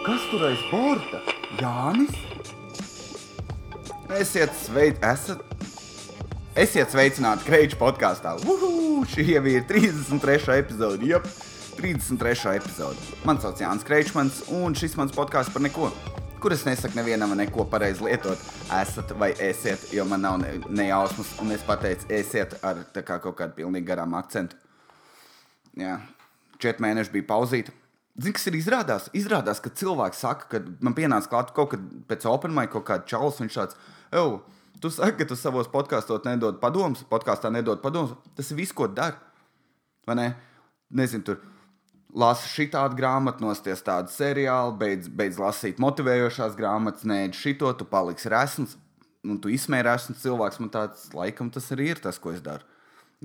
Kas tur aiz borta? Jānis? Esiet sveicināti, esat. Esiet sveicināti Kreņķa podkāstā. Šī jau ir 33. epizode. Jep, 33. epizode. Mani sauc Jānis Kreņķis, un šis mans podkāsts par neko, kur es nesaku nevienam neko pareizi lietot. Esat vai esiet, jo man nav ne, ne jausmas, un es pateicu, esiet ar kā kaut kādu pilnīgi garām akcentu. Jā, četri mēneši bija pauzīta. Zini, kas ir izrādās? Izrādās, ka cilvēks saka, ka man pienāca klāt kaut kad pēc Open Mic kaut kāda čalis, viņš tāds, ej, tu saki, ka tu savos podkāstos nedod padomus, podkāstā nedod padomus. Tas ir viss, ko dari. Vai ne? Nezinu, tur lasa šitādu grāmatu, nosties tādu seriālu, beidz, beidz lasīt motivējošās grāmatas, nē, šito tu paliksi resns, un tu izsmēri esmu cilvēks. Man tāds, laikam, tas arī ir tas, ko es daru.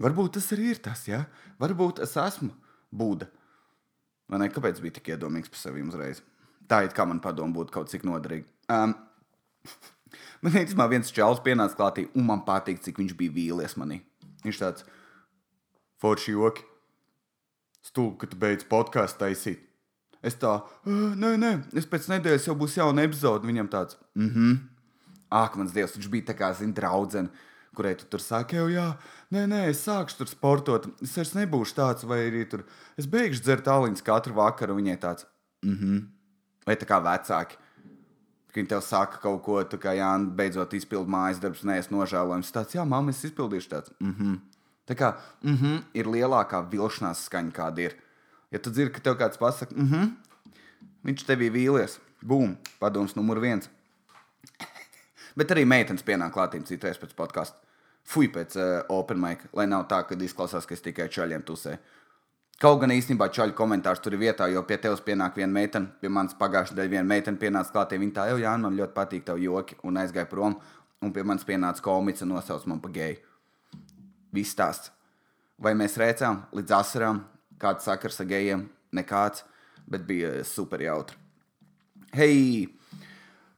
Varbūt tas arī ir tas, ja? Varbūt es esmu Būda. Vai ne? Kāpēc bija tik iedomīgs par sevi uzreiz? Tā it kā man padomu būtu kaut cik noderīga. Um, man īstenībā viens čels pienāca klātī, un man patīk, cik viņš bija vīlies manī. Viņš tāds forši joki. Stulbi, ka tu beidz podkāstu taisīt. Es tā, nē, nē, es pēc nedēļas jau būs jauna epizode. Viņam tāds, mhm. Mm Ak, mans dievs, viņš bija tā kā, zina, draudzene kurai tu tur saki, jā, nē, nē, es sākšu tur sportot. Es vairs nebūšu tāds, vai arī tur es beigšu dzert aliņus katru vakaru. Viņai tāds, mhm, mm vai tā kā vecāki. Viņi tev saka kaut ko, tā kā jā, beidzot izpildīt mājas darbus, nē, es nožēloju. Tāds, jā, mamma, es izpildīšu tāds. Mm -hmm. Tā kā mm -hmm, ir lielākā vilšanās skaņa, kāda ir. Ja tu dzirdi, ka tev kāds pasakā, mm -hmm, viņš tevī vīlies, bum, padoms numur viens. Bet arī meitenes pienāk klātiem citreiz pēc podkāstu fuj pēc uh, open mic, lai nav tā, ka izklausās, ka es tikai čaļiem tusē. Kaut gan īstenībā čaļu komentārs tur ir vietā, jo pie tevis pienāk viena meitene, pie manis pagājušajā nedēļā viena meitene pienāca klātī. Viņa tā jau, jā, man ļoti patīk tev joki, un aizgāja prom. Un pie manis pienāca komiks un nosauc man par geju. Viss stāsts. Vai mēs rēcām līdz asarām, kāds sakars ar gejiem? Nekāds, bet bija super jautri. Hei!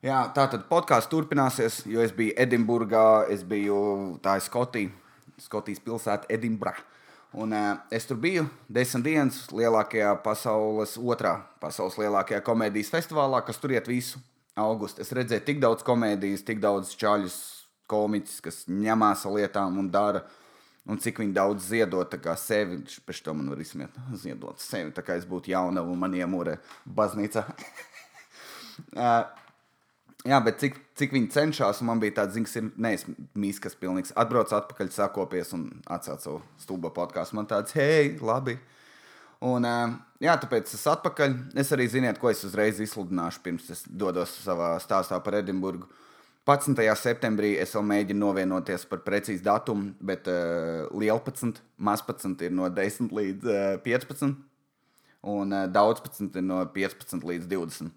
Jā, tā tad podkāsts turpināsies, jo es biju Edinburgā, es biju tā ir Skotija, Skotijas pilsēta Edinburgh. Un, uh, es tur biju desmit dienas lielākajā pasaules, otrā pasaules lielākajā komēdijas festivālā, kas tur iet visu augustu. Es redzēju tik daudz komēdijas, tik daudz čaļus, komiķus, kas ņemās ar lietām un dara. Un cik viņi daudz ziedot sevi, pēc tam man var izsmiet, ziedot sevi, tā kā es būtu jauna un man iemūrē baznīca. uh, Jā, bet cik, cik viņi cenšas, un man bija tāds zināms, ir neizmīs, kas pilnīgs atbrauc atpakaļ, sakopies un atcēla savu stulbo podkāstu. Man tāds, hei, labi. Un, jā, tāpēc es atpakaļ. Es arī ziniet, ko es uzreiz izsludināšu, pirms es dodos savā stāstā par Edinburgu. 11. septembrī es vēl mēģinu novienoties par precīzu datumu, bet uh, lielpacīts, mazpacīts ir no 10 līdz uh, 15, un uh, daudzpacīts ir no 15 līdz 20.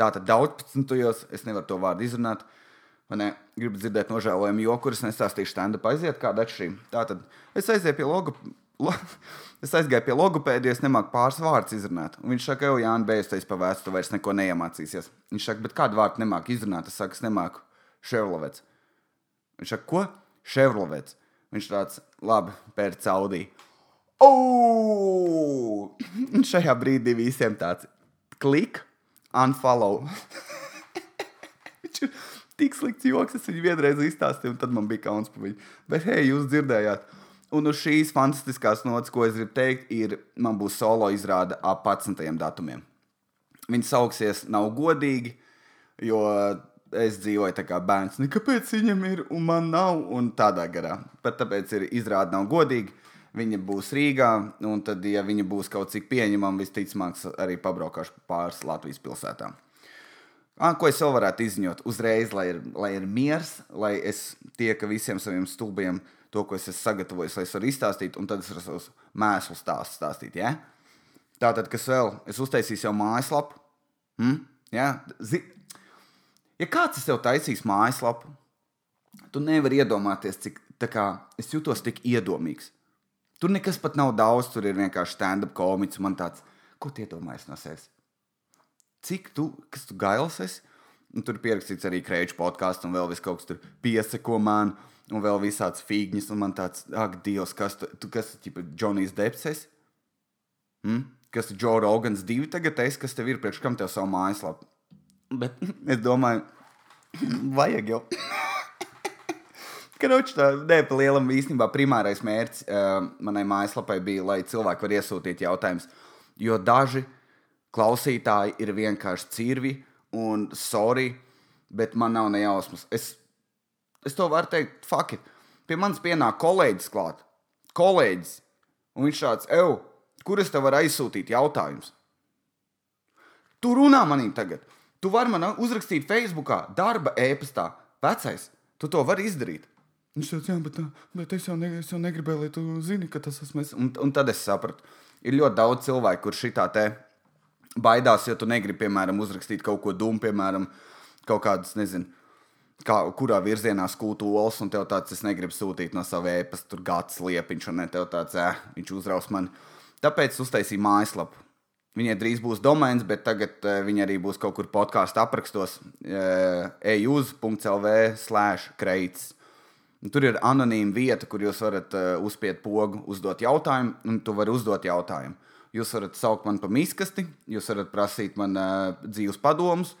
Tātad daudzpusīgajos, es nevaru to vārdu izrunāt. Man gribu dzirdēt nožēlojumu joku, kurus nestāstīšu stand-up aiziet, kāda atšķirība. Tātad es aizēju pie logo. Lo, es aizgāju pie logopēdijas, nemāku pāris vārdus izrunāt. Un viņš saka, jau Jānis, beidz te pavēst, tu vairs neko neiemācīsies. Viņš saka, bet kādu vārdu nemāku izrunāt? Es saku, es nemāku Ševlovets. Viņš saka, ko? Ševlovets. Viņš tāds, labi, pēc audī. Un šajā brīdī visiem tāds klik unfollow. Viņš ir tik slikts joks, es viņu vienreiz izstāstīju, un tad man bija kauns par viņu. Bet, hei, jūs dzirdējāt. Un uz šīs fantastiskās nots, ko es gribu teikt, ir, man būs solo izrāde ap 11. datumiem. Viņi sauksies Nav godīgi, jo es dzīvoju tā kā bērns. Kāpēc viņam ir un man nav? Un tādā garā. Bet tāpēc ir izrāde Nav godīgi. Viņa būs Rīgā, un tad, ja viņa būs kaut cik pieņemama, visticamāk, arī pabraukāšu pāris Latvijas pilsētām. Ah, ko es vēl varētu izziņot? Uzreiz, lai ir, lai ir miers, lai es tieku visiem saviem stulbiem to, ko es esmu sagatavojis, lai es varu izstāstīt, un tad es varu savus mēslu stāstus stāstīt. Ja? Tātad, kas vēl? Es uztaisīšu jau mājaslapu. Hmm? Ja? Zi ja kāds tev taisījis mājaslapu, tu nevari iedomāties, cik kā, es jūtos tik iedomīgs. Tur nekas pat nav daudz, tur ir vienkārši stand-up komiks. Man tāds, ko tie domājas no sevis? Cik tu, kas tu gails esi? Un tur pierakstīts arī krēču podkāsts, un vēl viss kaut kas tur piesako man, un vēl visāds figņas. Un man tāds, ak, Dievs, kas tu, tu kas ir Džonijs Depses? Hmm? kas ir Joe Rogans divi tagad, es, kas tev ir priekš kam tev savu mājaslapu. Bet es domāju, vajag jau. Kroč, tā ne, pa lielam īstenībā primārais mērķis uh, manai mājaslapai bija, lai cilvēki var iesūtīt jautājumus. Jo daži klausītāji ir vienkārši cirvi un sorry, bet man nav nejausmas. Es, es to varu teikt, fuck it. Pie manis pienāk kolēģis klāt. Kolēģis. Un viņš tāds, evo, kur es tev varu aizsūtīt jautājumus? Tu runā manī tagad. Tu vari man uzrakstīt Facebookā, darba e-pastā. Vecais, tu to vari izdarīt. Viņš teica, jā, bet, bet es, jau ne, es jau negribēju, lai tu zini, ka tas esmu es. Un, un tad es sapratu, ir ļoti daudz cilvēku, kurš šitā te baidās, ja tu negribi, piemēram, uzrakstīt kaut ko dūmu, piemēram, kaut kādas, nezinu, kā, kurā virzienā skūtu olas, un tev tāds, es negribu sūtīt no sava ēpasta, tur gads liepiņš, un ne tev tāds, ē, viņš uzraus mani. Tāpēc uztaisīju mājaslapu. Viņai drīz būs domains, bet tagad uh, viņa arī būs kaut kur podkāstu aprakstos, uh, euz.lv slash kreits. Tur ir anonīma vieta, kur jūs varat uh, uzspiest pogu, uzdot jautājumu, un tu vari uzdot jautājumu. Jūs varat saukt man par miskasti, jūs varat prasīt man uh, dzīves padomus,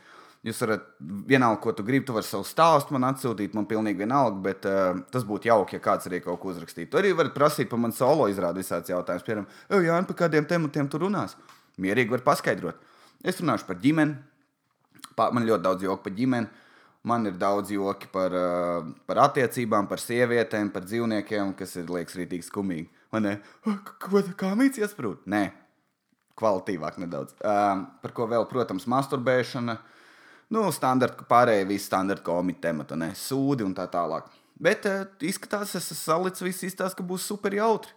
jūs varat vienalga, ko tu gribi, tu vari savu stāstu man atsūtīt, man pilnīgi vienalga, bet uh, tas būtu jauki, ja kāds arī kaut ko uzrakstītu. Tu arī varat prasīt par manu solo izrādi visāds jautājums, piemēram, Jā, par kādiem tematiem tu runās. Mierīgi var paskaidrot. Es runāšu par ģimeni, man ļoti daudz joku par ģimeni. Man ir daudz joki par, uh, par attiecībām, par sievietēm, par dzīvniekiem, kas ir liekas rītīgi skumīgi. Man ne, ko tā kā mīts iesprūst? Nē, kvalitīvāk nedaudz. Uh, par ko vēl, protams, masturbēšana. Nu, standarta, pārējie visi standarta komiķi temati, ne sūdi un tā tālāk. Bet uh, izskatās, es esmu salicis viss izstāsts, ka būs super jautri.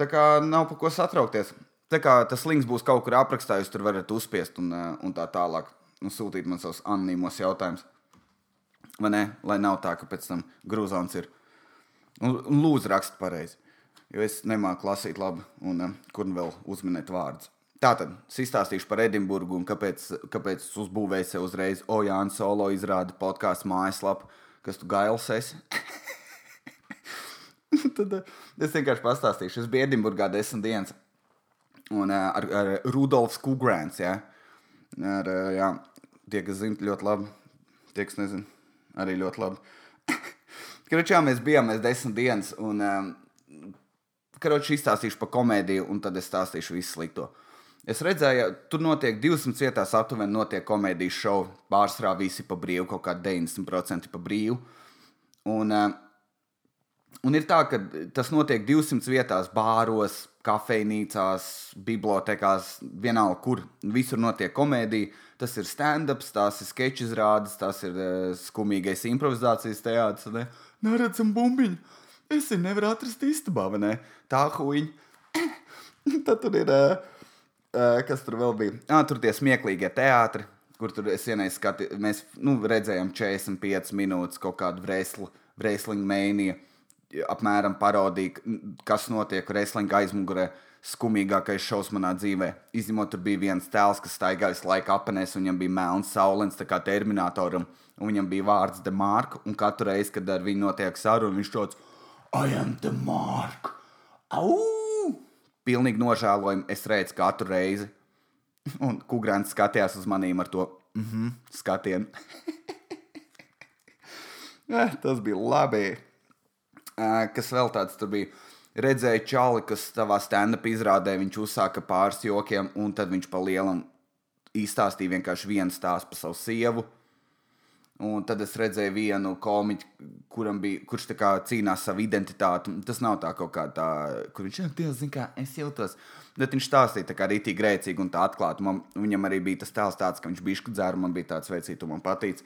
Tā kā nav par ko satraukties. Tā kā tas links būs kaut kur aprakstā, jūs tur varat uzspiest un, un tā tālāk un sūtīt man savus anonīmos jautājumus. Vai ne? Lai nav tā, ka pēc tam grūzāns ir. Un lūdzu, rakstiet pareizi. Jo es nemāku lasīt labi, un uh, kur nu vēl uzminēt vārdus. Tātad es izstāstīšu par Edinburgu un kāpēc, kāpēc es uzbūvēju sev uzreiz Ojāna solo izrādi podkāstu mājaslapu, kas tu gails esi. Tad uh, es vienkārši pastāstīšu. Es biju Edinburgā desmit dienas un, uh, ar, ar Rudolfs Kugrāns. Ja? Ar, jā, tie, kas zina, ļoti labi. Tie, kas nezina, arī ļoti labi. Karočā mēs bijām mēs desmit dienas, un um, karoči izstāstīšu par komēdiju, un tad es stāstīšu visu slikto. Es redzēju, tur notiek 200 vietās, aptuveni notiek komēdijas šovi. Pārsvarā visi pa brīvu, kaut kā 90% pa brīvu. Un, uh, un ir tā, ka tas notiek 200 vietās, bāros, kafejnīcās, bibliotekās, vienalga, kur visur notiek komēdija. Tas ir stand-ups, tās ir sketch izrādes, tas ir uh, skumīgais improvizācijas teātris. Ne? Neredzam bumbiņu. Es viņu nevaru atrast istabā, vai ne? Tā huīņa. Tad tur ir, uh, uh, kas tur vēl bija? Ah, tur tie smieklīgie teātri, kur tur es vienreiz skatījos, mēs nu, redzējām 45 minūtes kaut kādu wrestling mēniju apmēram parodija, kas notiek wrestling aizmugurē. Skumīgākais šovs manā dzīvē. Izņemot, tur bija viens tēls, kas staigājas laika apanēs, un viņam bija melns saulens, tā kā terminatoram, viņam bija vārds Demarka, un katru reizi, kad ar viņu notiek saruna, viņš tāds I am Demarka! Au! Pilnīgi nožēlojami, es redzu katru reizi. Un Kugrants skatījās uz manīm ar to mm -hmm, skatienu. Tas bija labi. Kas vēl tāds tur bija? Redzēju čali, kas savā stand-up izrādē viņš uzsāka pāris jokiem, un tad viņš pa lielam izstāstīja vienkārši vienu stāstu par savu sievu. Un tad es redzēju vienu komiķu, bija, kurš cīnās savu identitāti. Tas nav tā kaut kā tā, kur viņš ir. Zin, kā es jūtos. Bet viņš stāstīja tā kā rītīgi grēcīgi un tā atklāti. Man, viņam arī bija tas tēls tāds, ka viņš bija dzēru, man bija tāds veicīgi, tu man patīc.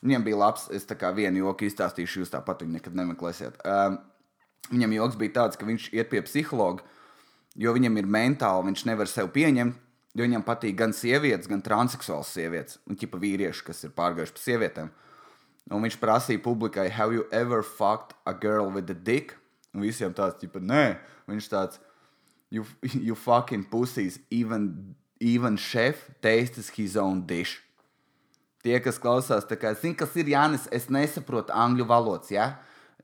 Viņam bija labs, es tā kā vienu joku izstāstīšu, jūs tāpat viņu nekad nemeklēsiet. Um, Viņam joks bija tāds, ka viņš iet pie psihologa, jo viņam ir mentāli, viņš nevar sev pieņemt. Jo viņam patīk gan sievietes, gan transseksuāls sievietes, un ķipa vīrieši, kas ir pārgājuši pa sievietēm. Un viņš prasīja publikai, have you ever fucked a girl with a dick? Un visiem tāds, ķipa, nē, viņš tāds, you, you fucking pussies, even, even chef tastes his own dish. Tie, kas klausās, kā zina, kas ir Jānis, es nesaprotu angļu valodas, ja?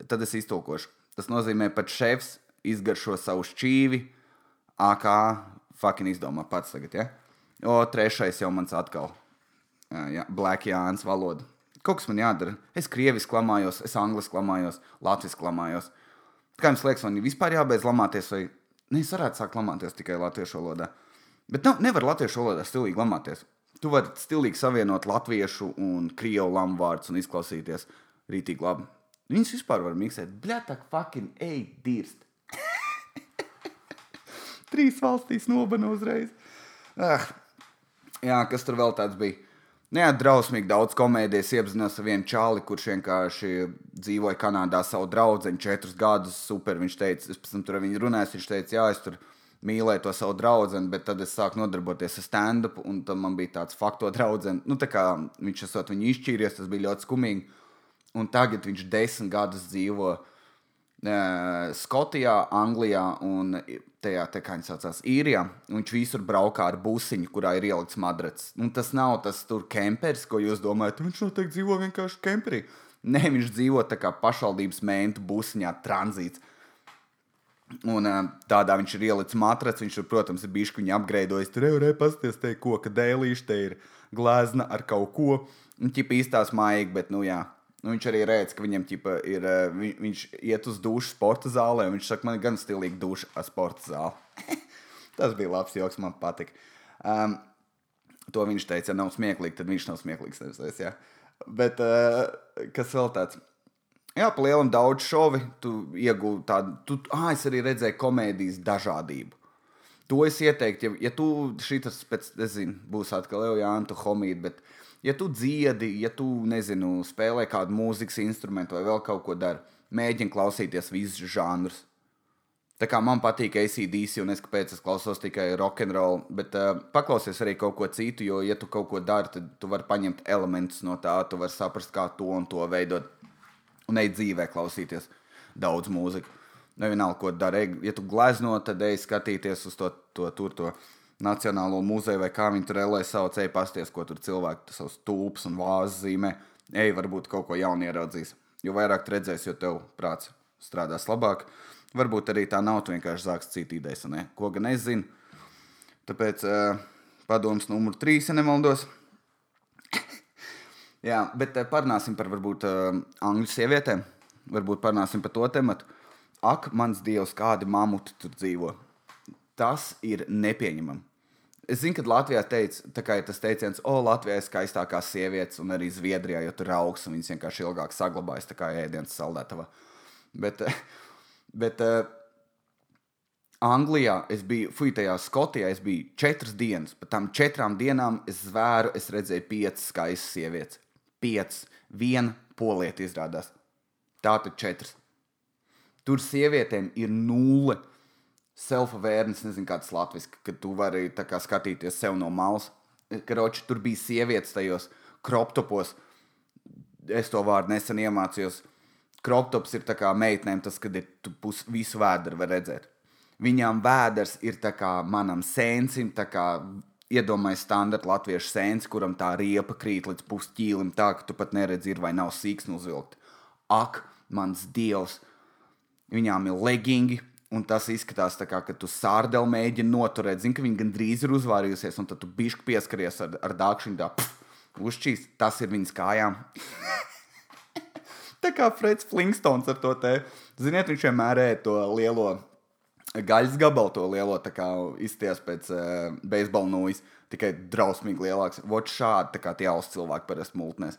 Tad es iztulkošu. Tas nozīmē, ka šefs izgaršo savu šķīvi, AK fucking izdomā pats tagad, ja? O, trešais jau mans atkal. Jā, Black Jānis valoda. Kaut kas man jādara. Es krieviski klamājos, es angliski klamājos, latviski klamājos. Kā jums liekas, man vispār jābeidz lamāties, vai ne, es varētu sākt lamāties tikai latviešu valodā? Bet nav, nevar latviešu valodā stilīgi lamāties. Tu vari stilīgi savienot latviešu un krievu lamu vārdus un izklausīties rītīgi labi. Viņus vispār var miksēt. Bļatak, fucking, ej, dirst. Trīs valstīs nobana uzreiz. Ah. Jā, kas tur vēl tāds bija? Jā, drausmīgi daudz komēdijas iepazinos ar vienu čāli, kurš vienkārši dzīvoja Kanādā savu draugu, četrus gadus. Super, viņš teica, es pēc tam tur ar viņu runāju, viņš teica, jā, es tur mīlēju to savu draugu, bet tad es sāku nodarboties ar stand-up, un tad man bija tāds fakto draugs. Nu, tā kā viņš esot viņu izšķīries, tas bija ļoti skumīgi. Un tagad viņš desmit gadus dzīvo uh, Skotijā, Anglijā un tajā, te, kā viņš saucās, īrijā. Viņš visur braukā ar busiņu, kurā ir ielikts madrats. Un tas nav tas tur kempers, ko jūs domājat. Viņš noteikti dzīvo vienkārši kemperī. Nē, viņš dzīvo tā kā pašvaldības mēntu busiņā, tranzīts. Un tādā viņš ir ielicis matracis. Viņš, ir, protams, ir bijis viņa apgleznojis. Tur jau ir pasties, te koka dēlīši, te ir glezna ar kaut ko. Un ķip īstās mājīgi, bet, nu jā, Nu, viņš arī redz, ka viņam ķipa, ir, vi, viņš iet uz dušu sporta zālē. Viņš saka, man ir gan stilīgi duša ar sporta zāli. Tas bija labs joks, man patika. Um, to viņš teica, ja nav smieklīgi, tad viņš nav smieklīgs. Nevis, ja? Bet uh, kas vēl tāds? Jā, lielam daudz šovi. Tu iegūti tādu, tu, ah, es arī redzēju komēdijas dažādību. To es ieteiktu, ja, ja tu šitas pēc, nezinu, būs atkal tu homīti, bet ja tu dziedi, ja tu, nezinu, spēlē kādu mūzikas instrumentu vai vēl kaut ko dari, mēģini klausīties visus žanrus. Tā kā man patīk ACDC, un es kāpēc es klausos tikai rock and roll, bet uh, paklausies arī kaut ko citu, jo, ja tu kaut ko dari, tad tu vari paņemt elementus no tā, tu vari saprast, kā to un to veidot. Un ej dzīvē klausīties daudz mūziku. Nevienalga, ko dari. Ja tu glezno, tad ej skatīties uz to, to tur, to Nacionālo muzeju vai kā viņi tur LA sauc, ej pasties, ko tur cilvēki savus tūpus un vāzes zīmē. Ej, varbūt kaut ko jaunu ieraudzīs. Jo vairāk redzēs, jo tev prāts strādās labāk. Varbūt arī tā nav, vienkārši sāks citu idejas, ko gan es zinu. Tāpēc uh, padoms numur trīs, ja nemaldos. Jā, bet uh, parunāsim par varbūt uh, angļu sievietēm. Varbūt parunāsim par to tematu. Ak, mans dievs, kādi mamuti tur dzīvo tas ir nepieņemami. Es zinu, ka Latvijā teica, ir tas teiciens, o, Latvijā ir skaistākās sievietes, un arī Zviedrijā, jo tur augs, un viņas vienkārši ilgāk saglabājas, kā ēdienas saldētavā. Bet, bet uh, Anglijā es biju, fui tajā Skotijā, es biju četras dienas. Pēc tam četrām dienām es zvēru, es redzēju piecas skaistas sievietes. Piecas, viena polieta izrādās. Tā tad četras. Tur sievietēm ir nulle self-awareness, nezinu, kāds latviešu, ka tu vari kā, skatīties sev no malas. Karoči, tur bija sievietes tajos kroptopos. Es to vārdu nesen iemācījos. Kroptops ir kā meitnēm, tas, kad ir pus, visu vēdru var redzēt. Viņām vēders ir kā manam sēncim, tā kā iedomājies standarta latviešu sēns, kuram tā riepa krīt līdz pusķīlim, tā ka tu pat neredzi, ir vai nav sīksni uzvilkt. Ak, mans dievs! Viņām ir legingi, Un tas izskatās tā, kā, ka tu sārdeli mēģini noturēt. Zini, ka viņi gandrīz ir uzvārījusies, un tad tu bišķi pieskaries ar, ar dākšanu, tā uzšķīs. Tas ir viņas kājām. tā kā Freds Flintstones ar to te. Ziniet, viņš vienmēr ēd to lielo gaļas gabalu, to lielo izties pēc uh, beisbola nūjas. Tikai drausmīgi lielāks. Vot šādi, kā tie auss cilvēki parasti multnēs.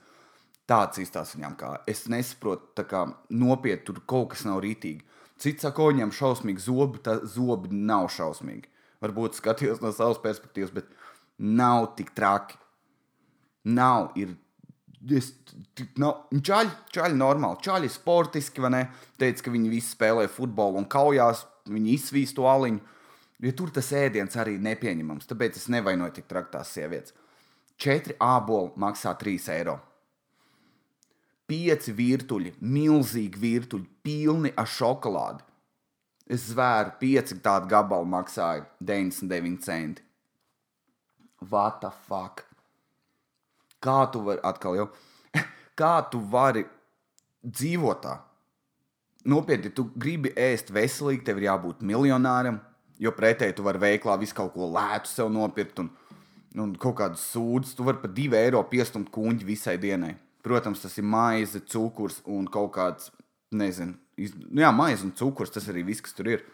Tāds izstāsta viņam, kā es nesaprotu, kā nopietni tur kaut kas nav rītīgi. Cits saka, ka viņam šausmīgi zobi, tā zobi nav šausmīgi. Varbūt skatījos no savas perspektīvas, bet nav tik traki. Nav, ir. Es, nav, čaļi, čaļi normāli, čaļi sportiski, vai ne? Teica, ka viņi visi spēlē futbolu un kaujās, viņi izsvīst to aliņu. Jo tur tas ēdiens arī ir nepieņemams, tāpēc es nevainoju tik traktās sievietes. Četri āboli maksā 3 eiro pieci virtuļi, milzīgi virtuļi, pilni ar šokolādi. Es zvēru, pieci tādi gabali maksāja 99 centi. What the fuck? Kā tu vari, atkal jau, kā tu vari dzīvot tā? Nopietni, tu gribi ēst veselīgi, tev ir jābūt miljonāram, Jo pretēji tu vari veiklā visu kaut ko lētu sev nopirkt un, un kaut kādu sūdzu. Tu vari par divu eiro piestumt kuņģi visai dienai. Protams, tas ir maize, cukurs un kaut kāds, nezinu, iz... nu jā, maize un cukurs. Tas arī viss, kas tur ir.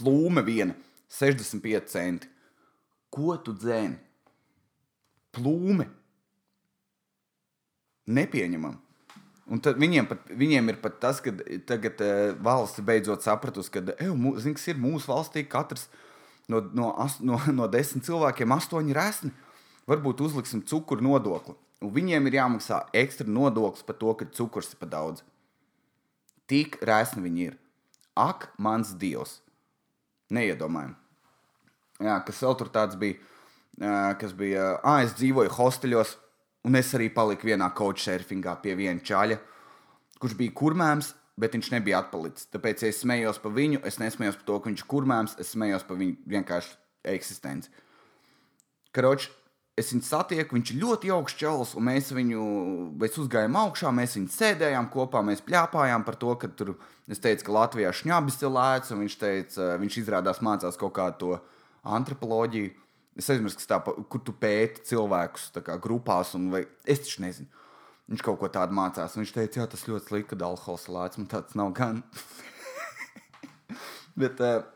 Plūme viena, 65 centi. Ko tu dzēni? Plūme. Nepieņemam. Un tad viņiem, pat, viņiem ir pat tas, ka tagad uh, valsts beidzot sapratusi, ka zin, ir mūsu valstī katrs no, no, as, no, no desmit cilvēkiem astoņi resni. Varbūt uzliksim cukuru nodokli. Un viņiem ir jāmaksā ekstra nodoklis par to, ka cukurs ir par daudz. Tik resni viņi ir. Ak, mans dievs! Neiedomājami. Jā, kas vēl tur tāds bija, uh, kas bija, ah, es dzīvoju hosteļos, Un es arī paliku vienā couchsurfingā pie viena čaļa, kurš bija kurmēms, bet viņš nebija atpalicis. Tāpēc ja es smējos par viņu, es nesmējos par to, ka viņš ir kurmēms, es smējos par viņu vienkārši eksistenci. Karoči, es viņu satieku, viņš ir ļoti augsts čels, un mēs viņu, mēs uzgājām augšā, mēs viņu sēdējām kopā, mēs pļāpājām par to, ka tur, es teicu, ka Latvijā šņabis ir lēts, un viņš teica, viņš izrādās mācās kaut kādu to antropoloģiju. Es aizmirsu, tā, kur tu pēti cilvēkus kā, grupās, un vai, es taču nezinu. Viņš kaut ko tādu mācās. Viņš teica, jā, tas ļoti slikti, ka alkohols lēts. Man tāds nav gan. Bet, uh,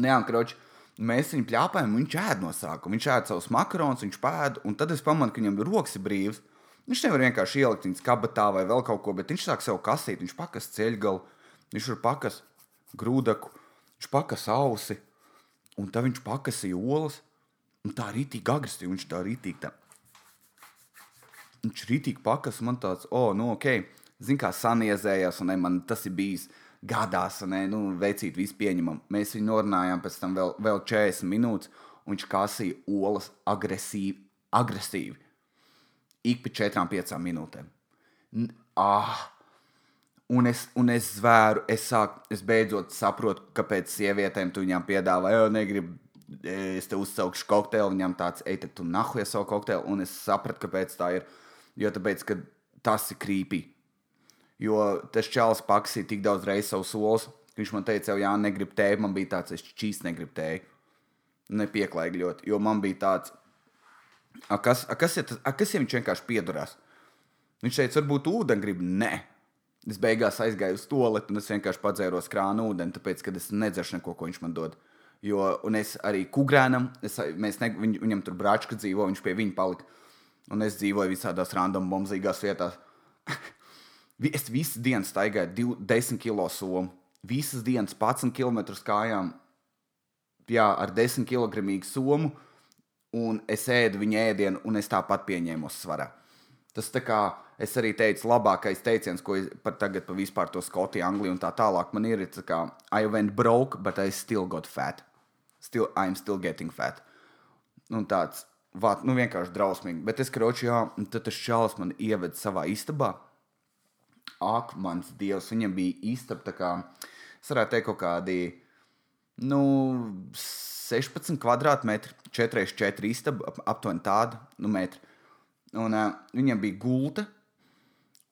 nē, kroči, mēs viņu plāpājam, viņš ēd no sākuma. Viņš ēd savus makaronus, viņš pēd, un tad es pamanu, ka viņam rokas ir brīvs. Viņš nevar vienkārši ielikt viņas kabatā vai vēl kaut ko, bet viņš sāk sev kasīt. Viņš pakas ceļgalu, viņš ir pakas grūdaku, viņš pakas ausi, un tad viņš pakasīja olas. Un tā rītīgi agresīvi, viņš tā rītīgi tā. Viņš rītīgi pakas, man tāds, oh, nu, ok, zin kā saniezējās, un ne, man tas ir bijis gadās, un ne, nu, veicīt visu pieņemam. Mēs viņu norunājām pēc tam vēl, vēl 40 minūtes, un viņš kasīja olas agresīvi, agresīvi. Ik pa 4-5 minūtēm. Ah! Un es, un es zvēru, es, sāku, es beidzot saprotu, kāpēc sievietēm tu viņām piedāvā, jo negribu es te uzsaukšu kokteili, viņam tāds, ej, tu nahuja savu kokteili, un es sapratu, kāpēc tā ir. Jo tāpēc, ka tas ir krīpī. Jo tas čels paksīja tik daudz reizes savu solis, ka viņš man teica, jau, jā, negribu tēju, man bija tāds, es čīs negribu tēju. Nepieklājīgi ļoti, jo man bija tāds, a, kas, a, kas, ja, a, kas ja viņš vienkārši piedurās? Viņš teica, varbūt ūdeni grib, nē. Es beigās aizgāju uz to lietu, un es vienkārši padzēros krānu ūdeni, tāpēc, ka es nedzeršu neko, ko viņš man dod. Jo, un es arī ne, viņ, viņam tur brāčka dzīvo, viņš pie viņa palika. Un es dzīvoju visādās random bombzīgās vietās. es visu dienu staigāju 10 km somu. Visas dienas 11 km kājām, jā, ar 10 kg somu. Un es ēdu viņa ēdienu, un es tāpat pieņēmu svarā. Tas tā kā es arī teicu, labākais teiciens, ko es par tagad par vispār to Skotiju, Angliju un tā tālāk, man ir, tā kā, I went broke, but I still got fat. Still, I'm still getting fat. Un tāds, vāt, nu vienkārši drausmīgi. Bet es kroču, jā, un tad tas čalis man ieved savā istabā. Ak, mans dievs, viņam bija istaba tā kā, es varētu teikt, kaut kādi, nu, 16 kvadrātmetri, 4x4 istaba, aptuveni tāda, nu, metri. Un uh, viņam bija gulta,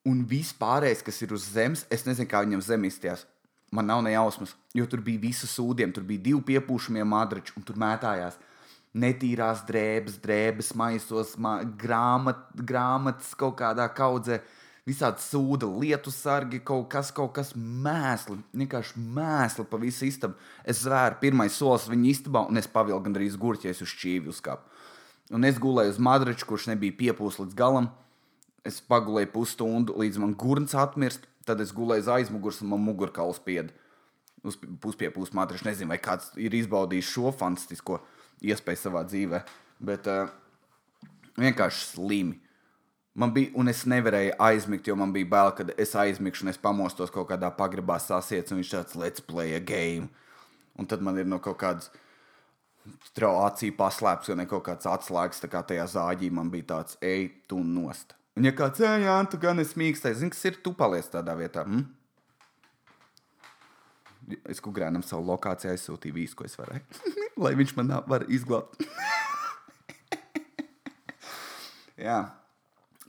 un viss pārējais, kas ir uz zemes, es nezinu, kā viņam zem izties. Man nav ne jausmas, jo tur bija visi sūdiem, tur bija divi piepūšamie madrači, un tur mētājās netīrās drēbes, drēbes maisos, ma grāmat, grāmatas kaut kādā kaudzē. Visādi sūda, lietu sargi, kaut kas, kaut kas mēsli, vienkārši mēsli pa visu istabu. Es zvēru, pirmais solis viņa istabā, un es pavilku gandrīz gurķies uz šķīvi uzkāpu. Un es gulēju uz madraču, kurš nebija piepūsts līdz galam. Es pagulēju pusstundu, līdz man gurns atmirst. Tad es gulēju aiz aizmugures, un man mugurkauls pied uz puspiepūstu matraču. Nezinu, vai kāds ir izbaudījis šo fantastisko iespēju savā dzīvē, bet uh, vienkārši slimi. Man bija, un es nevarēju aizmigt, jo man bija bail, ka es aizmigšu, un es pamostos kaut kādā pagrabā sasiets, un viņš tāds let's play a game. Un tad man ir no kaut kādas acīm paslēpts, jo ne kaut kāds atslēgas, tā kā tajā zāģī man bija tāds, ej, tu nost. Un ja kāds, jā, tu gan esi mīkstais, zini, kas ir, tu paliec tādā vietā. Hm? Es kukurēnam savu lokāciju aizsūtīju visu, ko es varēju, lai viņš man var izglābt. jā.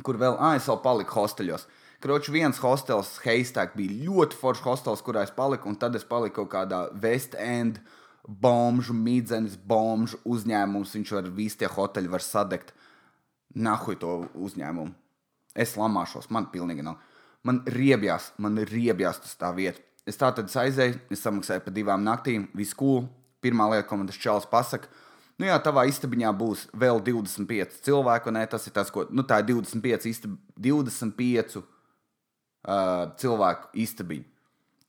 Kur vēl? Ah, es vēl paliku hosteļos. Kroči, viens hostels, Heistāk, bija ļoti foršs hostels, kurā es paliku, un tad es paliku kaut kādā West End bomžu midzenes, bomžu uzņēmums. Viņš var visi tie hoteļi var sadegt. Nahuj to uzņēmumu. Es lamāšos, man pilnīgi nav. Man riebjās, man riebjās tas tā vieta. Es tā tad aizēju, es samaksāju par divām naktīm, visu kūlu. Pirmā lieta, ko man tas čels pasaka, nu jā, tavā istabiņā būs vēl 25 cilvēku, un tas ir tas, ko, nu tā ir 25, istab, 25 uh, cilvēku istabiņa.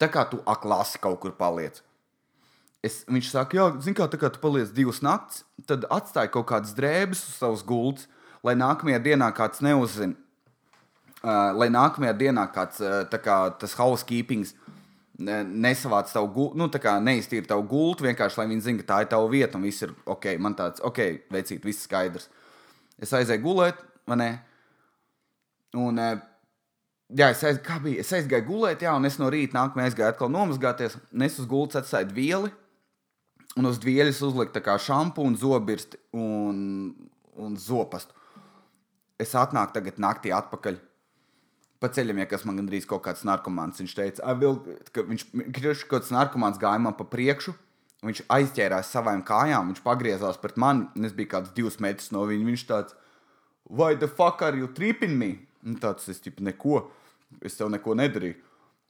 Tā kā tu aklasi kaut kur paliec. Es, viņš saka, jā, zini, kā, kā tu paliec divas naktis, tad atstāj kaut kādas drēbes uz savas gultas, lai nākamajā dienā kāds neuzzina. Uh, lai nākamajā dienā kāds uh, kā, tas housekeepings uh, nesavāc tavu gultu, nu, tā kā neiztīra tavu gultu, vienkārši lai viņi zinātu, ka tā ir tava vieta un viss ir ok. Man tāds, ok, veicīt, viss skaidrs. Es aizēju gulēt, vai ne? Un, jā, es, aiz, bija, es aizgāju gulēt, jā, un es no rīta nākamajā aizgāju atkal nomazgāties. Es uz gultas atstāju vieli, un uz dvieļas uzliku šampūnu, zobirsti un, un zopastu. Es atnāku tagad naktī atpakaļ pa ceļam, ja kas man gandrīz kaut kāds narkomāns. Viņš teica, vil, ka viņš kaut kāds narkomāns gāja man pa priekšu. Viņš aizķērās savām kājām, viņš pagriezās pret mani, un es biju kāds divus metrus no viņa. Viņš tāds, vai the fuck are you tripping me? Un tāds, es tipu neko, es tev neko nedarīju.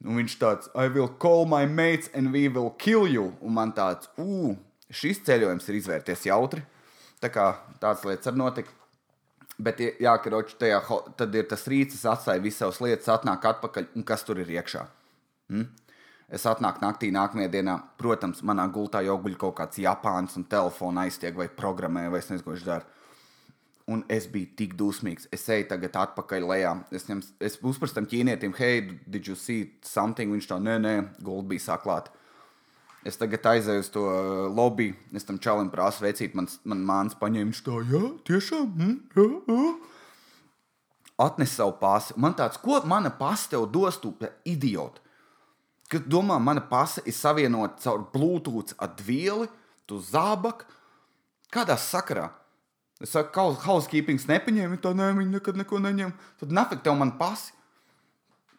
Un viņš tāds, I will call my mates and we will kill you. Un man tāds, ugh, šis ceļojums ir izvērties jautri. Tā kā tāds lietas var notikt. Bet, jā, ka roči tajā tad ir tas rīts, atstāja visas lietas, atnāk atpakaļ, un kas tur ir iekšā. Hmm? Es atnāku naktī, nākamajā dienā, protams, manā gultā jau guļ kaut kāds Japāns un telefona aiztiek vai programmē, vai es nezinu, ko viņš dara. Un es biju tik dusmīgs. Es eju tagad atpakaļ lejā. Es, ņem, es uzprasu tam ķīnietim, hei, did you see something? Viņš tā, nē, nē, gulta bija saklāta. Es tagad aizēju uz to uh, lobby, es tam čalim prāsu veicīt, man, man māns paņēma, tā, jā, tiešām, mm, jā, jā. Atnes savu pasi. Man tāds, ko mana pasta tev dos, tu idioti? Kad domā, mana pasta ir savienota caur Bluetooth ar vieli, tu zābak, kādā sakarā? Es saku, housekeepings nepaņēma, tā nē, viņi nekad neko neņem. Tad nafik tev man pasi.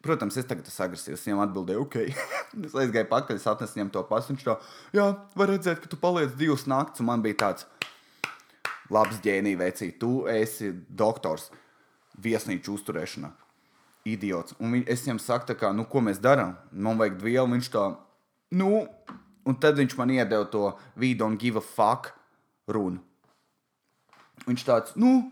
Protams, es tagad esmu agresīvs. Viņam atbildēju, ok. es aizgāju pakaļ, es atnesu viņam to pasu. Viņš to, jā, var redzēt, ka tu paliec divas naktas, un man bija tāds labs ģēnija vecī. Tu esi doktors viesnīču uzturēšanā. Idiots. Un viņ, es viņam saku, kā, nu, ko mēs darām? Man vajag vielu, viņš tā, nu, un tad viņš man iedeva to we don't give a fuck runu. Viņš tāds, nu,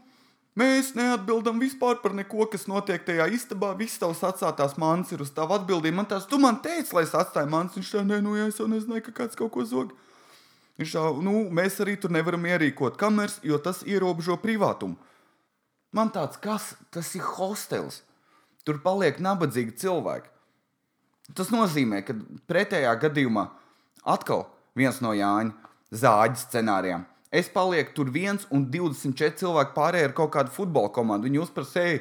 Mēs neatbildam vispār par neko, kas notiek tajā istabā. Viss tavs atstātās mans ir uz tavu atbildību. Man tās, tu man teici, lai es atstāju mans. Viņš tā, nē, nu, ja es jau nezināju, ka kāds kaut ko zog. Viņš tā, nu, mēs arī tur nevaram ierīkot kameras, jo tas ierobežo privātumu. Man tāds, kas tas ir hostels? Tur paliek nabadzīgi cilvēki. Tas nozīmē, ka pretējā gadījumā atkal viens no Jāņa zāģa scenārijiem Es palieku tur viens un 24 cilvēki pārējie ar kaut kādu futbola komandu. Viņi uzprasīja,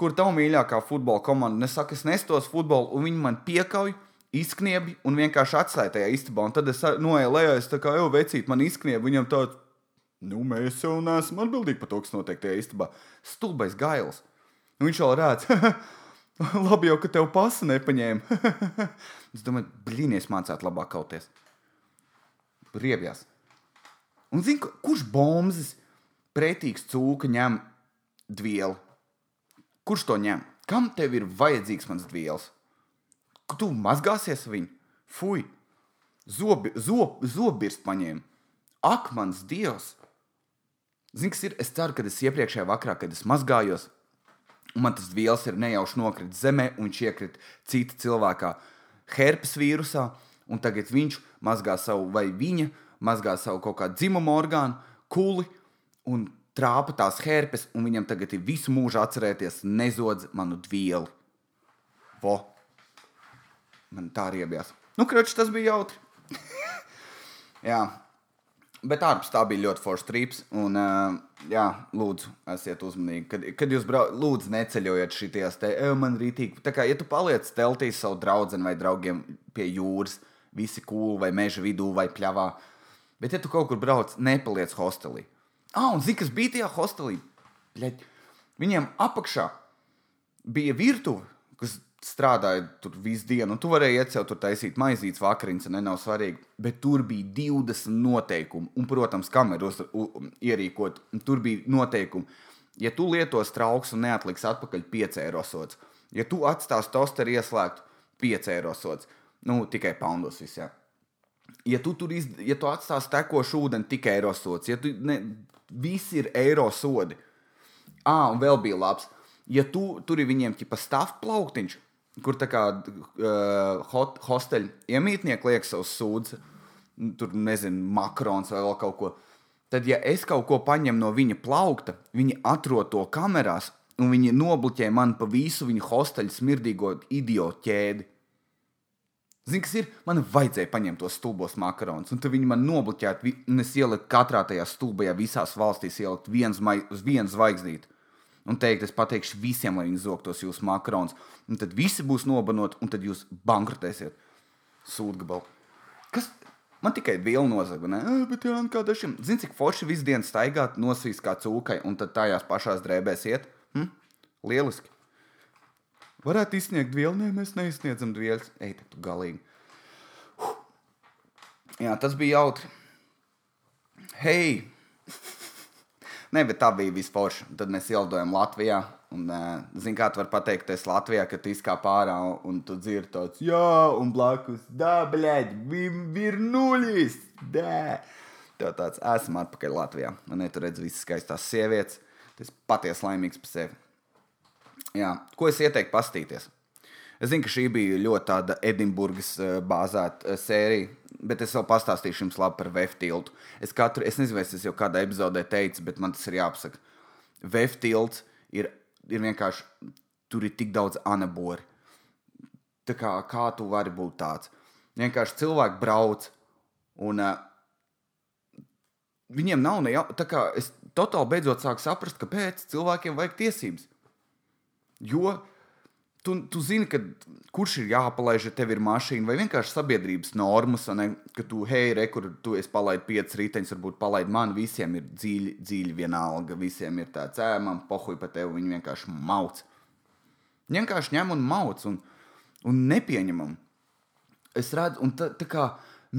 kur tā mīļākā futbola komanda. Es saku, es nestos futbolu, un viņi man piekauj, izkniebi un vienkārši atstāja tajā istabā. Un tad es noeju lejā, es tā kā jau vecīt, man izkniebi. Viņam tāds, nu, mēs jau neesam atbildīgi par to, kas notiek tajā istabā. Stulbais gails. Un viņš vēl rāds. Labi jau, ka tev pasa nepaņēma. es domāju, blīnies mācīt labāk kauties. Riebjās. Un zini, kurš bombas pretīgs cūka ņem dvielu? Kurš to ņem? Kam tev ir vajadzīgs mans dviels? Tu mazgāsies viņu? Fui! Zobi, zob, zobirst paņēma. Ak, mans dievs! Zini, kas ir? Es ceru, ka es iepriekšējā vakarā, kad es mazgājos, un man tas vielas ir nejauši nokritis zemē, un viņš iekrita cita cilvēkā herpes vīrusā, un tagad viņš mazgā savu vai viņa mazgā savu kaut kādu dzimumu orgānu, kuli un trāpa tās herpes, un viņam tagad ir visu mūžu atcerēties, nezodz manu dvieli. Vo! Man tā riebjās. Nu, kroči, tas bija jautri. jā. Bet ārpus tā bija ļoti forša trīps. Un, uh, jā, lūdzu, esiet uzmanīgi. Kad, kad jūs braucat, lūdzu, neceļojiet šīs te, ej, man rītīgi. Tā kā, ja tu paliec teltīs savu draugu vai draugiem pie jūras, visi kūli vai meža vidū vai pļavā, uh, Bet, ja tu kaut kur brauc, nepaliec hostelī. Ah, un zini, kas bija tajā hostelī? Bļaļ, viņiem apakšā bija virtuve, kas strādāju tur visu dienu, un tu varēji iet sev tur taisīt maizītes vakariņas, ne nav svarīgi. Bet tur bija 20 noteikumi, un, protams, kameras ierīkot, un tur bija noteikumi. Ja tu lietos trauks un neatliks atpakaļ 5 eiro sots, ja tu atstās tosteru ieslēgtu 5 eiro sots, nu tikai poundos visā. Ja tu tur iz, ja tu atstās tekošu ūdeni, tikai eiro sots, ja tu ne, visi ir eiro sodi. Ah, un vēl bija labs. Ja tu tur ir viņiem tipa stāv plauktiņš, kur tā kā uh, hot, hosteļu iemītnieki liek savus sūdzes, tur nezinu, makrons vai vēl kaut ko. Tad, ja es kaut ko paņemu no viņa plaukta, viņi atrod to kamerās, un viņi nobloķē man pa visu viņa hosteļu smirdīgo idiotu ķēdi. Zini, kas ir? Man vajadzēja paņemt tos stulbos makaronus, un viņi man nobloķētu, un es ieliku katrā tajā stulbajā visās valstīs, ieliku viens, viens zvaigznīti un teikt, es pateikšu visiem, lai viņi zogtos jūsu makaronus. Un tad visi būs nobanoti, un tad jūs bankrotēsiet. Sūdgabalu. Kas? Man tikai viela nozaga, ne? Bet jā, kā dažiem. Zini, cik forši visu dienu staigāt, nosvīs kā cūkai, un tad tajās pašās drēbēs iet? Hm? Lieliski. Varētu izsniegt vielu, nē, mēs neizsniedzam vielas. Ej, tu galīgi. Huh. Jā, tas bija jautri. Hei! Nē, bet tā bija visforša. Tad mēs ielidojam Latvijā. Un, uh, zini, kā tu vari pateikt, es Latvijā, kad izkāp ārā un, tu dzirdi tāds, jā, un blakus, da, blēģi, vir nulis, da. Tev tāds, esmu atpakaļ Latvijā. Un, ja tu redz visas skaistās sievietes, tas patiesi laimīgs par sevi. Jā, ko es ieteiktu pastīties? Es zinu, ka šī bija ļoti tāda Edinburgas bāzēta sērija, bet es vēl pastāstīšu jums labi par VF tiltu. Es, katru, es nezinu, vai es jau kādā epizodē teicu, bet man tas ir jāpasaka. VF tilts ir, ir vienkārši, tur ir tik daudz anabori. Tā kā, kā tu vari būt tāds? Vienkārši cilvēki brauc un uh, viņiem nav ne jau, tā kā es totāli beidzot sāku saprast, kāpēc cilvēkiem vajag tiesības. Jo Tu, tu zini, ka, kurš ir jāpalaiž, ja tev ir mašīna, vai vienkārši sabiedrības normas, ne, ka tu, hei, re, kur tu esi palaidis piecas riteņus, varbūt palaidi man, visiem ir dziļi, dziļi vienalga, visiem ir tāds ēmam, pohuj pa tevi, viņi vienkārši mauc. Vienkārši ņem un mauc un, un nepieņemam. Es redzu, un tā, tā kā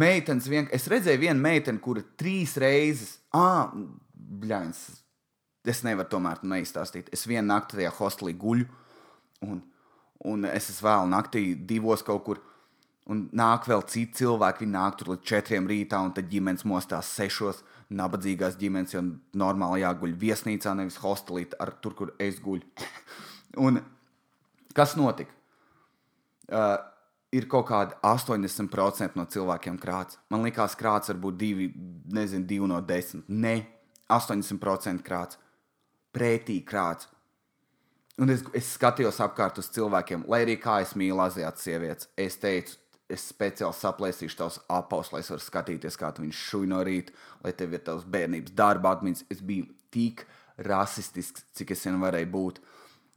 meitenes, vien, es redzēju vienu meiteni, kura trīs reizes, ah, bļains, es nevaru tomēr neizstāstīt. Es vienu nakti tajā hostelī guļu, un un es esmu vēl naktī divos kaut kur. Un nāk vēl citi cilvēki, viņi nāk tur līdz četriem rītā, un tad ģimenes mostās sešos. Nabadzīgās ģimenes jau normāli jāguļ viesnīcā, nevis hostelī, ar tur, kur es guļu. un kas notika? Uh, ir kaut kādi 80% no cilvēkiem krāts. Man liekas, krāts var būt divi, nezinu, divi no desmit. Nē, 80% krāts. Pretī krāts. Un es, es skatījos apkārt uz cilvēkiem, lai arī kā es mīlu aziātas sievietes. Es teicu, es speciāli saplēsīšu tavus apavus, lai es varētu skatīties, kā tu viņš šūj no rīta, lai tev ir tavs bērnības darba atmiņas. Es biju tik rasistisks, cik es vien varēju būt.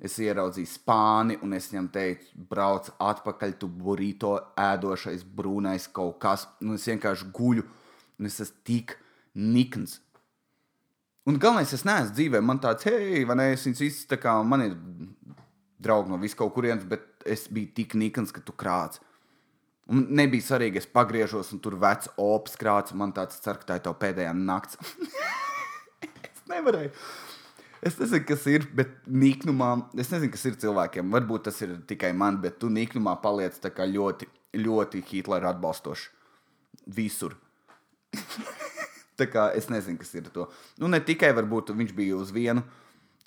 Es ieraudzīju spāni, un es viņam teicu, brauc atpakaļ, tu burrito ēdošais, brūnais kaut kas. Un es vienkārši guļu, un es esmu tik nikns. Un galvenais, es neesmu dzīvē, man tāds, hei, vai ne, es viņus visus tā kā man ir draugi no vis kaut kurienes, bet es biju tik nikns, ka tu krāts. Un nebija svarīgi, es pagriežos, un tur vecs opas krāts, man tāds cer, ka tā ir tā pēdējā nakts. es nevarēju. Es nezinu, kas ir, bet niknumā, es nezinu, kas ir cilvēkiem. Varbūt tas ir tikai man, bet tu niknumā paliec ļoti, ļoti Hitlera atbalstošs visur. Tā kā es nezinu, kas ir to. Nu, ne tikai varbūt viņš bija uz vienu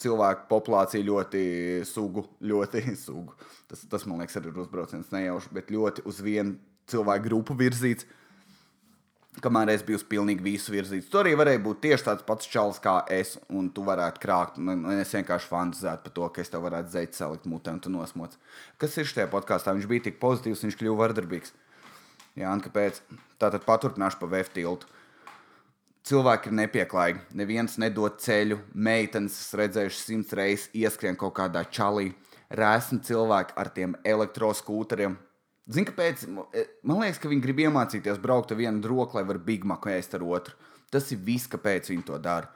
cilvēku populāciju ļoti sugu, ļoti sugu. Tas, tas man liekas, arī ir uzbrauciens nejauši, bet ļoti uz vienu cilvēku grupu virzīts. Kamēr es biju pilnīgi visu virzīts, tur arī varēja būt tieši tāds pats čalis kā es, un tu varētu krākt. Es vienkārši fantāzētu par to, ka es tev varētu zeikt, salikt mutē un tu nosmoc. Kas ir šajā podkāstā? Viņš bija tik pozitīvs, viņš kļuva vardarbīgs. Jā, un kāpēc? Tātad paturpināšu pa VF tiltu. Cilvēki ir nepieklājīgi. Neviens nedod ceļu, meitenes redzējušas simts reizes, ieskrien kaut kādā čalī. Rēsni cilvēki ar tiem elektroskūteriem. Zini, kāpēc? E, man liekas, ka viņi grib iemācīties braukt ar vienu roku, lai varētu Big Mac ēst ar otru. Tas ir viss, kāpēc viņi to dara.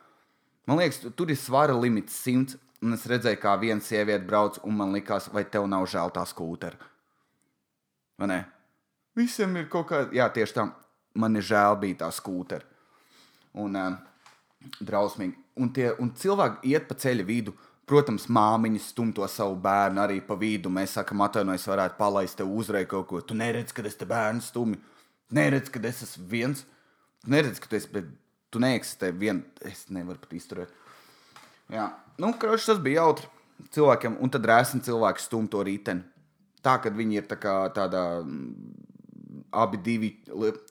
Man liekas, tur ir svara limits 100, Un es redzēju, kā viena sieviete brauc, un man likās, vai tev nav žēl tā skūtera. Vai ne? Visiem ir kaut kā, jā, tieši tā, man ir žēl bija tā skūtera. Un uh, drausmīgi. Un, tie, un cilvēki iet pa ceļa vidu. Protams, māmiņa stum to savu bērnu arī pa vidu. Mēs sakām, atvainojiet, varētu palaist tev uzreiz kaut ko. Tu neredzi, kad es te bērnu stumi. Neredzi, kad es esmu viens. Tu neredzi, ka tu esi, tu neeksistē vien. Es nevaru pat izturēt. Jā, nu, kroši tas bija jautri cilvēkiem. Un tad rēsni cilvēki stum to riteni. Tā, kad viņi ir tā kā tādā abi divi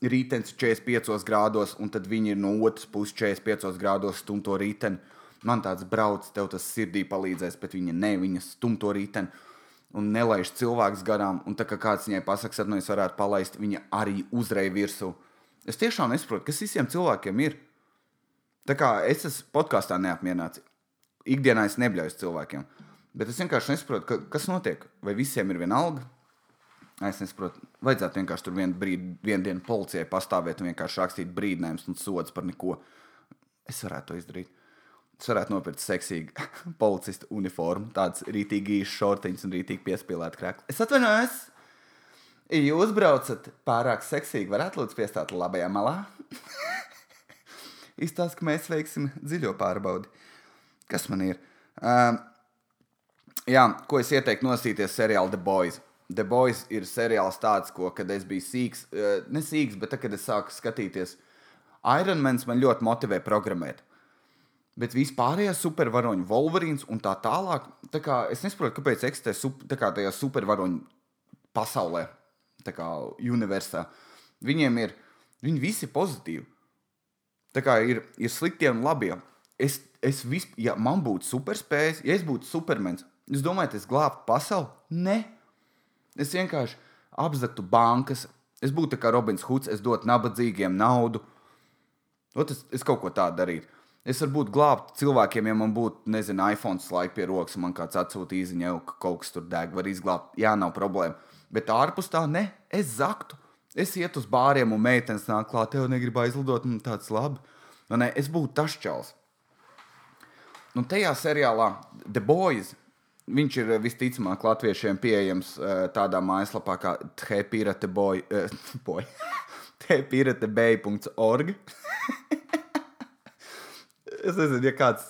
rītens 45 grādos, un tad viņi ir no otras puses 45 grādos stum to riteni. Man tāds brauc, tev tas sirdī palīdzēs, bet viņa ne, viņa stum to riteni un nelaiž cilvēks garām. Un tā kā kāds viņai pasakās, no es varētu palaist, viņa arī uzreiz virsū. Es tiešām nesaprotu, kas visiem cilvēkiem ir. Tā kā es esmu podkāstā neapmierināts. Ikdienā es nebļauju cilvēkiem. Bet es vienkārši nesaprotu, ka, kas notiek. Vai visiem ir viena alga? Es nesaprotu, vajadzētu vienkārši tur vienu brīdi, vienu dienu policijai pastāvēt un vienkārši rakstīt brīdinājumus un sodas par neko. Es varētu to izdarīt. Es varētu nopirkt seksīgu policista uniformu, tādas rītīgi īsas šortiņas un rītīgi piespīlēt krākli. Es atvainojos, jūs braucat pārāk seksīgi, varētu lūdzu piestāt labajā malā. Izstāst, ka mēs veiksim dziļo pārbaudi. Kas man ir? Uh, jā, ko es ieteiktu nosīties seriāla The Boys. The Boys ir seriāls tāds, ko, kad es biju sīgs, uh, ne sīgs, bet tad, kad es sāku skatīties, Ironmans man ļoti motivē programmēt. Bet vispārējā supervaroņa, Wolverines un tā tālāk, tā kā, es nesaprotu, kāpēc eksistē tā kā tajā supervaroņa pasaulē, tā kā universā. Viņiem ir, viņi visi pozitīvi. Tā kā ir, ir sliktie un labie. Es, es vis, ja man būtu superspējas, ja es būtu supermens, es domāju, es glābtu pasauli. Nē, es vienkārši apzaktu bankas. Es būtu kā Robins Huds, es dotu nabadzīgiem naudu. Ot, es, es kaut ko tādu darītu. Es varu glābt cilvēkiem, ja man būtu, nezinu, iPhone laika pie rokas, un man kāds atsūta īziņā, ka kaut kas tur deg, var izglābt. Jā, nav problēma. Bet ārpus tā, ne, es zaktu. Es ietu uz bāriem, un meitenes nāk klāt, tev negrib aizlidot, un tāds labi. Nu, ne, es būtu čels. Nu, tajā seriālā The Boys. Viņš ir visticamāk latviešiem pieejams uh, tādā mājaslapā kā tpiratebay.org. es nezinu, ja kāds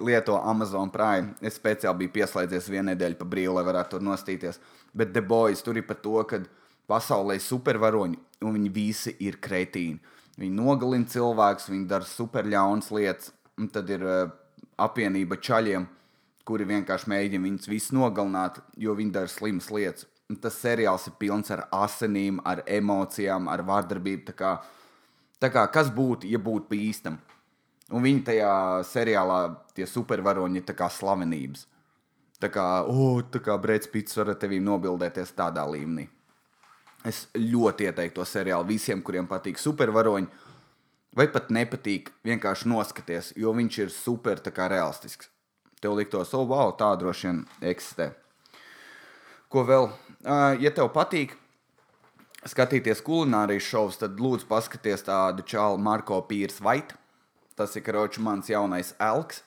lieto Amazon Prime. Es speciāli biju pieslēdzies vienu nedēļu pa brīvu, lai varētu tur nostīties. Bet The Boys tur ir par to, ka pasaulē ir supervaroņi un viņi visi ir kretīni. Viņi nogalina cilvēkus, viņi dara superļaunas lietas, un tad ir uh, apvienība čaļiem, kuri vienkārši mēģina viņus visus nogalināt, jo viņi dara slimas lietas. Un tas seriāls ir pilns ar asinīm, ar emocijām, ar vardarbību. Tā kā, tā kā kas būtu, ja būtu pa īstam? Un viņi tajā seriālā, tie supervaroņi, ir kā slavenības. Tā kā, oh, tā kā Brīsīs Pits var ar tevi nobildēties tādā līmenī. Es ļoti ieteiktu to seriālu visiem, kuriem patīk supervaroņi, vai pat nepatīk, vienkārši noskaties, jo viņš ir super realistisks. Tev liktos, oh, wow, tā droši vien eksistē. Ko vēl? Ja tev patīk skatīties kulinārijas šovus, tad lūdzu paskaties tādu čālu Marko Pīrs Vaitu. Tas ir Karočs mans jaunais elks.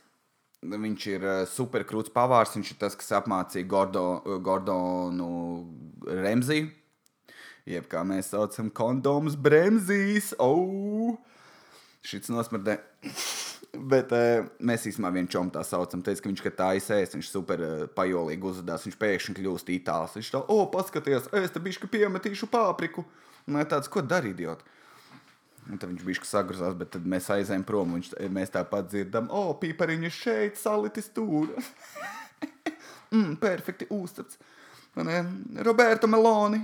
Viņš ir superkrūts pavārs. Viņš ir tas, kas apmācīja Gordo, Gordonu Remziju. Jeb kā mēs saucam, kondomus bremzīs. Oh! Šis nosmrdē. Bet uh, mēs īstenībā vienu čomu tā saucam. Teica, ka viņš tā izsēs, viņš super uh, pajolīgi uzvedās. Viņš pēkšņi kļūst itāls. Viņš tā, o, paskaties, es te bišķi piemetīšu papriku. Un tāds, ko darīt, idiot? Un tad viņš bija sagrozās, bet tad mēs aizējām prom. Viņš, mēs tāpat dzirdam, o, pīpariņš šeit, salitis tur. mm, perfekti uztaps. Roberta Meloni.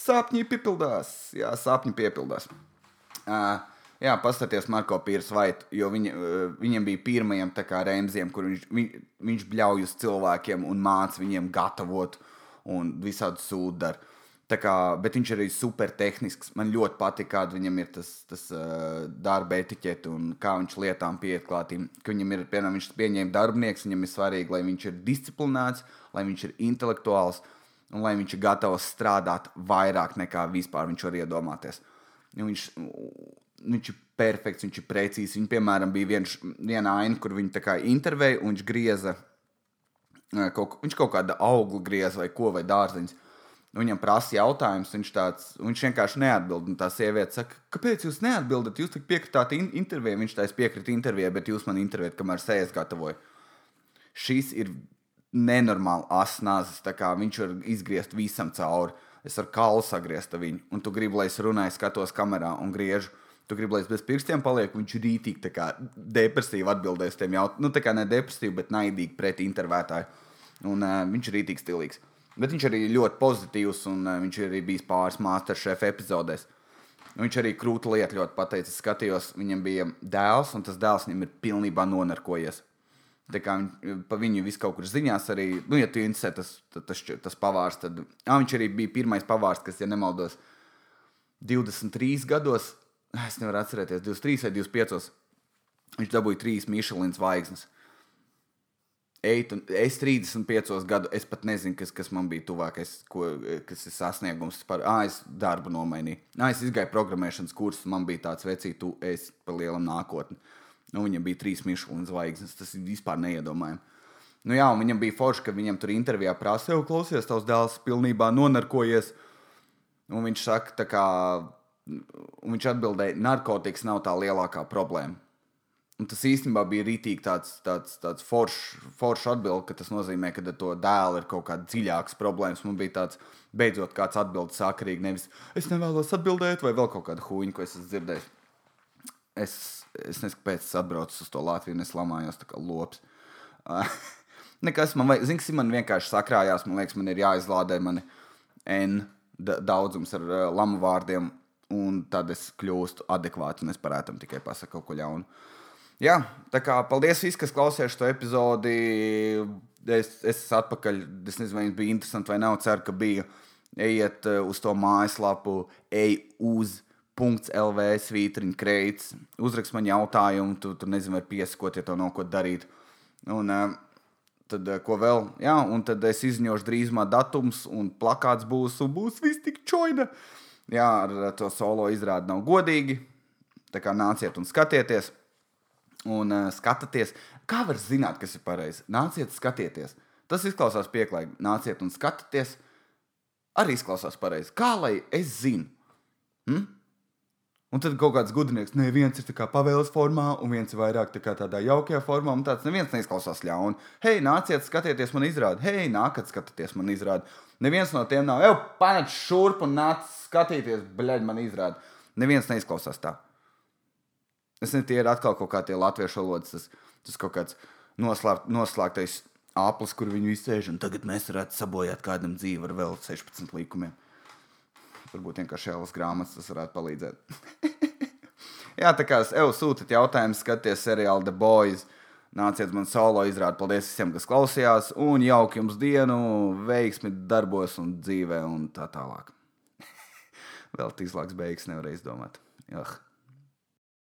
Sapņi piepildās. Jā, sapņi piepildās. Uh, jā, paskatieties Marko Pīrs jo viņa, uh, viņam bija pirmajam rēmziem, kur viņš, viņ, viņš bļauj uz cilvēkiem un māca viņiem gatavot un visādi sūdari. Kā, bet viņš arī ir super tehnisks. Man ļoti patīk, kāda viņam ir tas, tas uh, darba etiķete un kā viņš lietām pieiet klātiem. Viņam ir, piemēram, viņš pieņēma darbinieks, viņam ir svarīgi, lai viņš ir disciplinēts, lai viņš ir intelektuāls un lai viņš ir gatavs strādāt vairāk nekā vispār viņš var iedomāties. Viņš, viņš ir perfekts, viņš ir precīzs. Viņam, piemēram, bija viens, viena aina, kur viņa intervēja un viņš grieza Kaut, viņš kaut kāda augla griez vai ko, vai dārziņš. Viņam prasa jautājumus, viņš, tāds, viņš vienkārši neatbild. Un tā sieviete saka, kāpēc jūs neatbildat? Jūs tik piekritāt in intervijā, viņš taisa piekrita intervijā, bet jūs man intervijat, kamēr sēžat gatavoju. Šis ir nenormāli asnāzis, tā kā viņš var izgriezt visam cauri. Es ar kaulu sagriezt viņu, un tu gribi, lai es runāju, skatos kamerā un griežu. Tu gribi, lai es bez pirkstiem palieku, viņš ir rītīgi depresīvi atbildēs tiem jautājumiem. Nu, tā kā ne depresīvi, bet naidīgi pret intervētāju. Un uh, viņš ir rītīgi stilīgs. Bet viņš arī ļoti pozitīvs, un uh, viņš arī bijis pāris Masterchef epizodēs. Viņš arī krūta lietu ļoti pateicis. Skatījos, viņam bija dēls, un tas dēls viņam ir pilnībā nonarkojies. Tā kā viņ, pa viņu visu kaut kur ziņās arī, nu, ja tu interesē tas, tas, tas, tas pavārs, tad ā, viņš arī bija pirmais pavārs, kas, ja nemaldos, 23 gados, es nevaru atcerēties, 23 vai 25. Viņš dabūja trīs Michelin zvaigznes. Eit, es 35 gadu, es pat nezinu, kas, kas man bija tuvākais, ko, kas ir sasniegums. Par, ah, es darbu nomainīju. Ah, es gāju programmēšanas kursus, man bija tāds vecīts, tu esi pa lielam nākotnē. Nu, viņam bija trīs Michelin zvaigznes. Tas ir vispār neiedomājami. Nu, jā, viņam bija forši, ka viņam tur intervijā prasīja, klausies, tavs dēls pilnībā nonarkojies. Un viņš saka, ka viņš atbildēja, narkotikas nav tā lielākā problēma. Un tas īstenībā bija rītīgi tāds, tāds, tāds foršs forš atbildes, ka tas nozīmē, ka ar to dēlu ir kaut kāda dziļāka problēma. Man bija tāds, beidzot, kāds atbildes sakarīgi. Nevis es nevēlos atbildēt, vai vēl kaut kāda huīņa, ko es esmu dzirdējis. Es Es nezinu, kāpēc es atbraucu uz to Latviju un es lamājos tā kā lops. Nekas man vajag, zini, man vienkārši sakrājās, man liekas, man ir jāizlādē mani N daudzums ar uh, lamu vārdiem, un tad es kļūstu adekvāts un es parētu tikai pasakot kaut ko ļaunu. Jā, tā kā paldies visiem, kas klausījās šo epizodi. Es, es esmu atpakaļ. Es nezinu, vai bija interesanti vai nav. Ceru, ka bija. Ejiet uz to mājaslapu, ej uz .lv svītriņa kreits, uzrakst man jautājumu, tu, tu nezini, vai piesakot, ja to nav ko darīt. Un, uh, tad, uh, ko vēl? Jā, un tad es izziņošu drīzumā datums, un plakāts būs, un būs viss tik čoida. Jā, ar to solo izrādi nav godīgi. Tā kā nāciet un skatieties. Un uh, skatieties, kā var zināt, kas ir pareizi. Nāciet, skatieties. Tas izklausās pieklājīgi. Nāciet un skatieties. Arī izklausās pareizi. Kā lai es zinu? Hm? Un tad kaut kāds gudrinieks, ne viens ir pavēles formā, un viens ir vairāk tā tādā jaukajā formā, un tāds neviens neizklausās ļauni. Hei, nāciet, skatieties, man izrāda, hei, nākat, skatieties, man izrāda. Neviens no tiem nav, jau panāc šurp un nāc skatīties, bļaļ, man izrāda. Neviens neizklausās tā. Es nezinu, tie ir atkal kaut kā tie latviešu valodas, tas, tas kaut kāds noslēpt, noslēgtais aplis, kur viņi izsēž, un tagad mēs varētu sabojāt kādam dzīvi ar vēl 16 likumiem. Varbūt vienkārši ielas grāmatas tas varētu palīdzēt. Jā, tā kā es jau sūtat jautājumu, skaties seriālu The Boys. Nāciet man solo izrādīt. Paldies visiem, kas klausījās. Un jauki jums dienu, veiksmi darbos un dzīvē un tā tālāk. Vēl tīslāks beigas nevar izdomāt. Jah.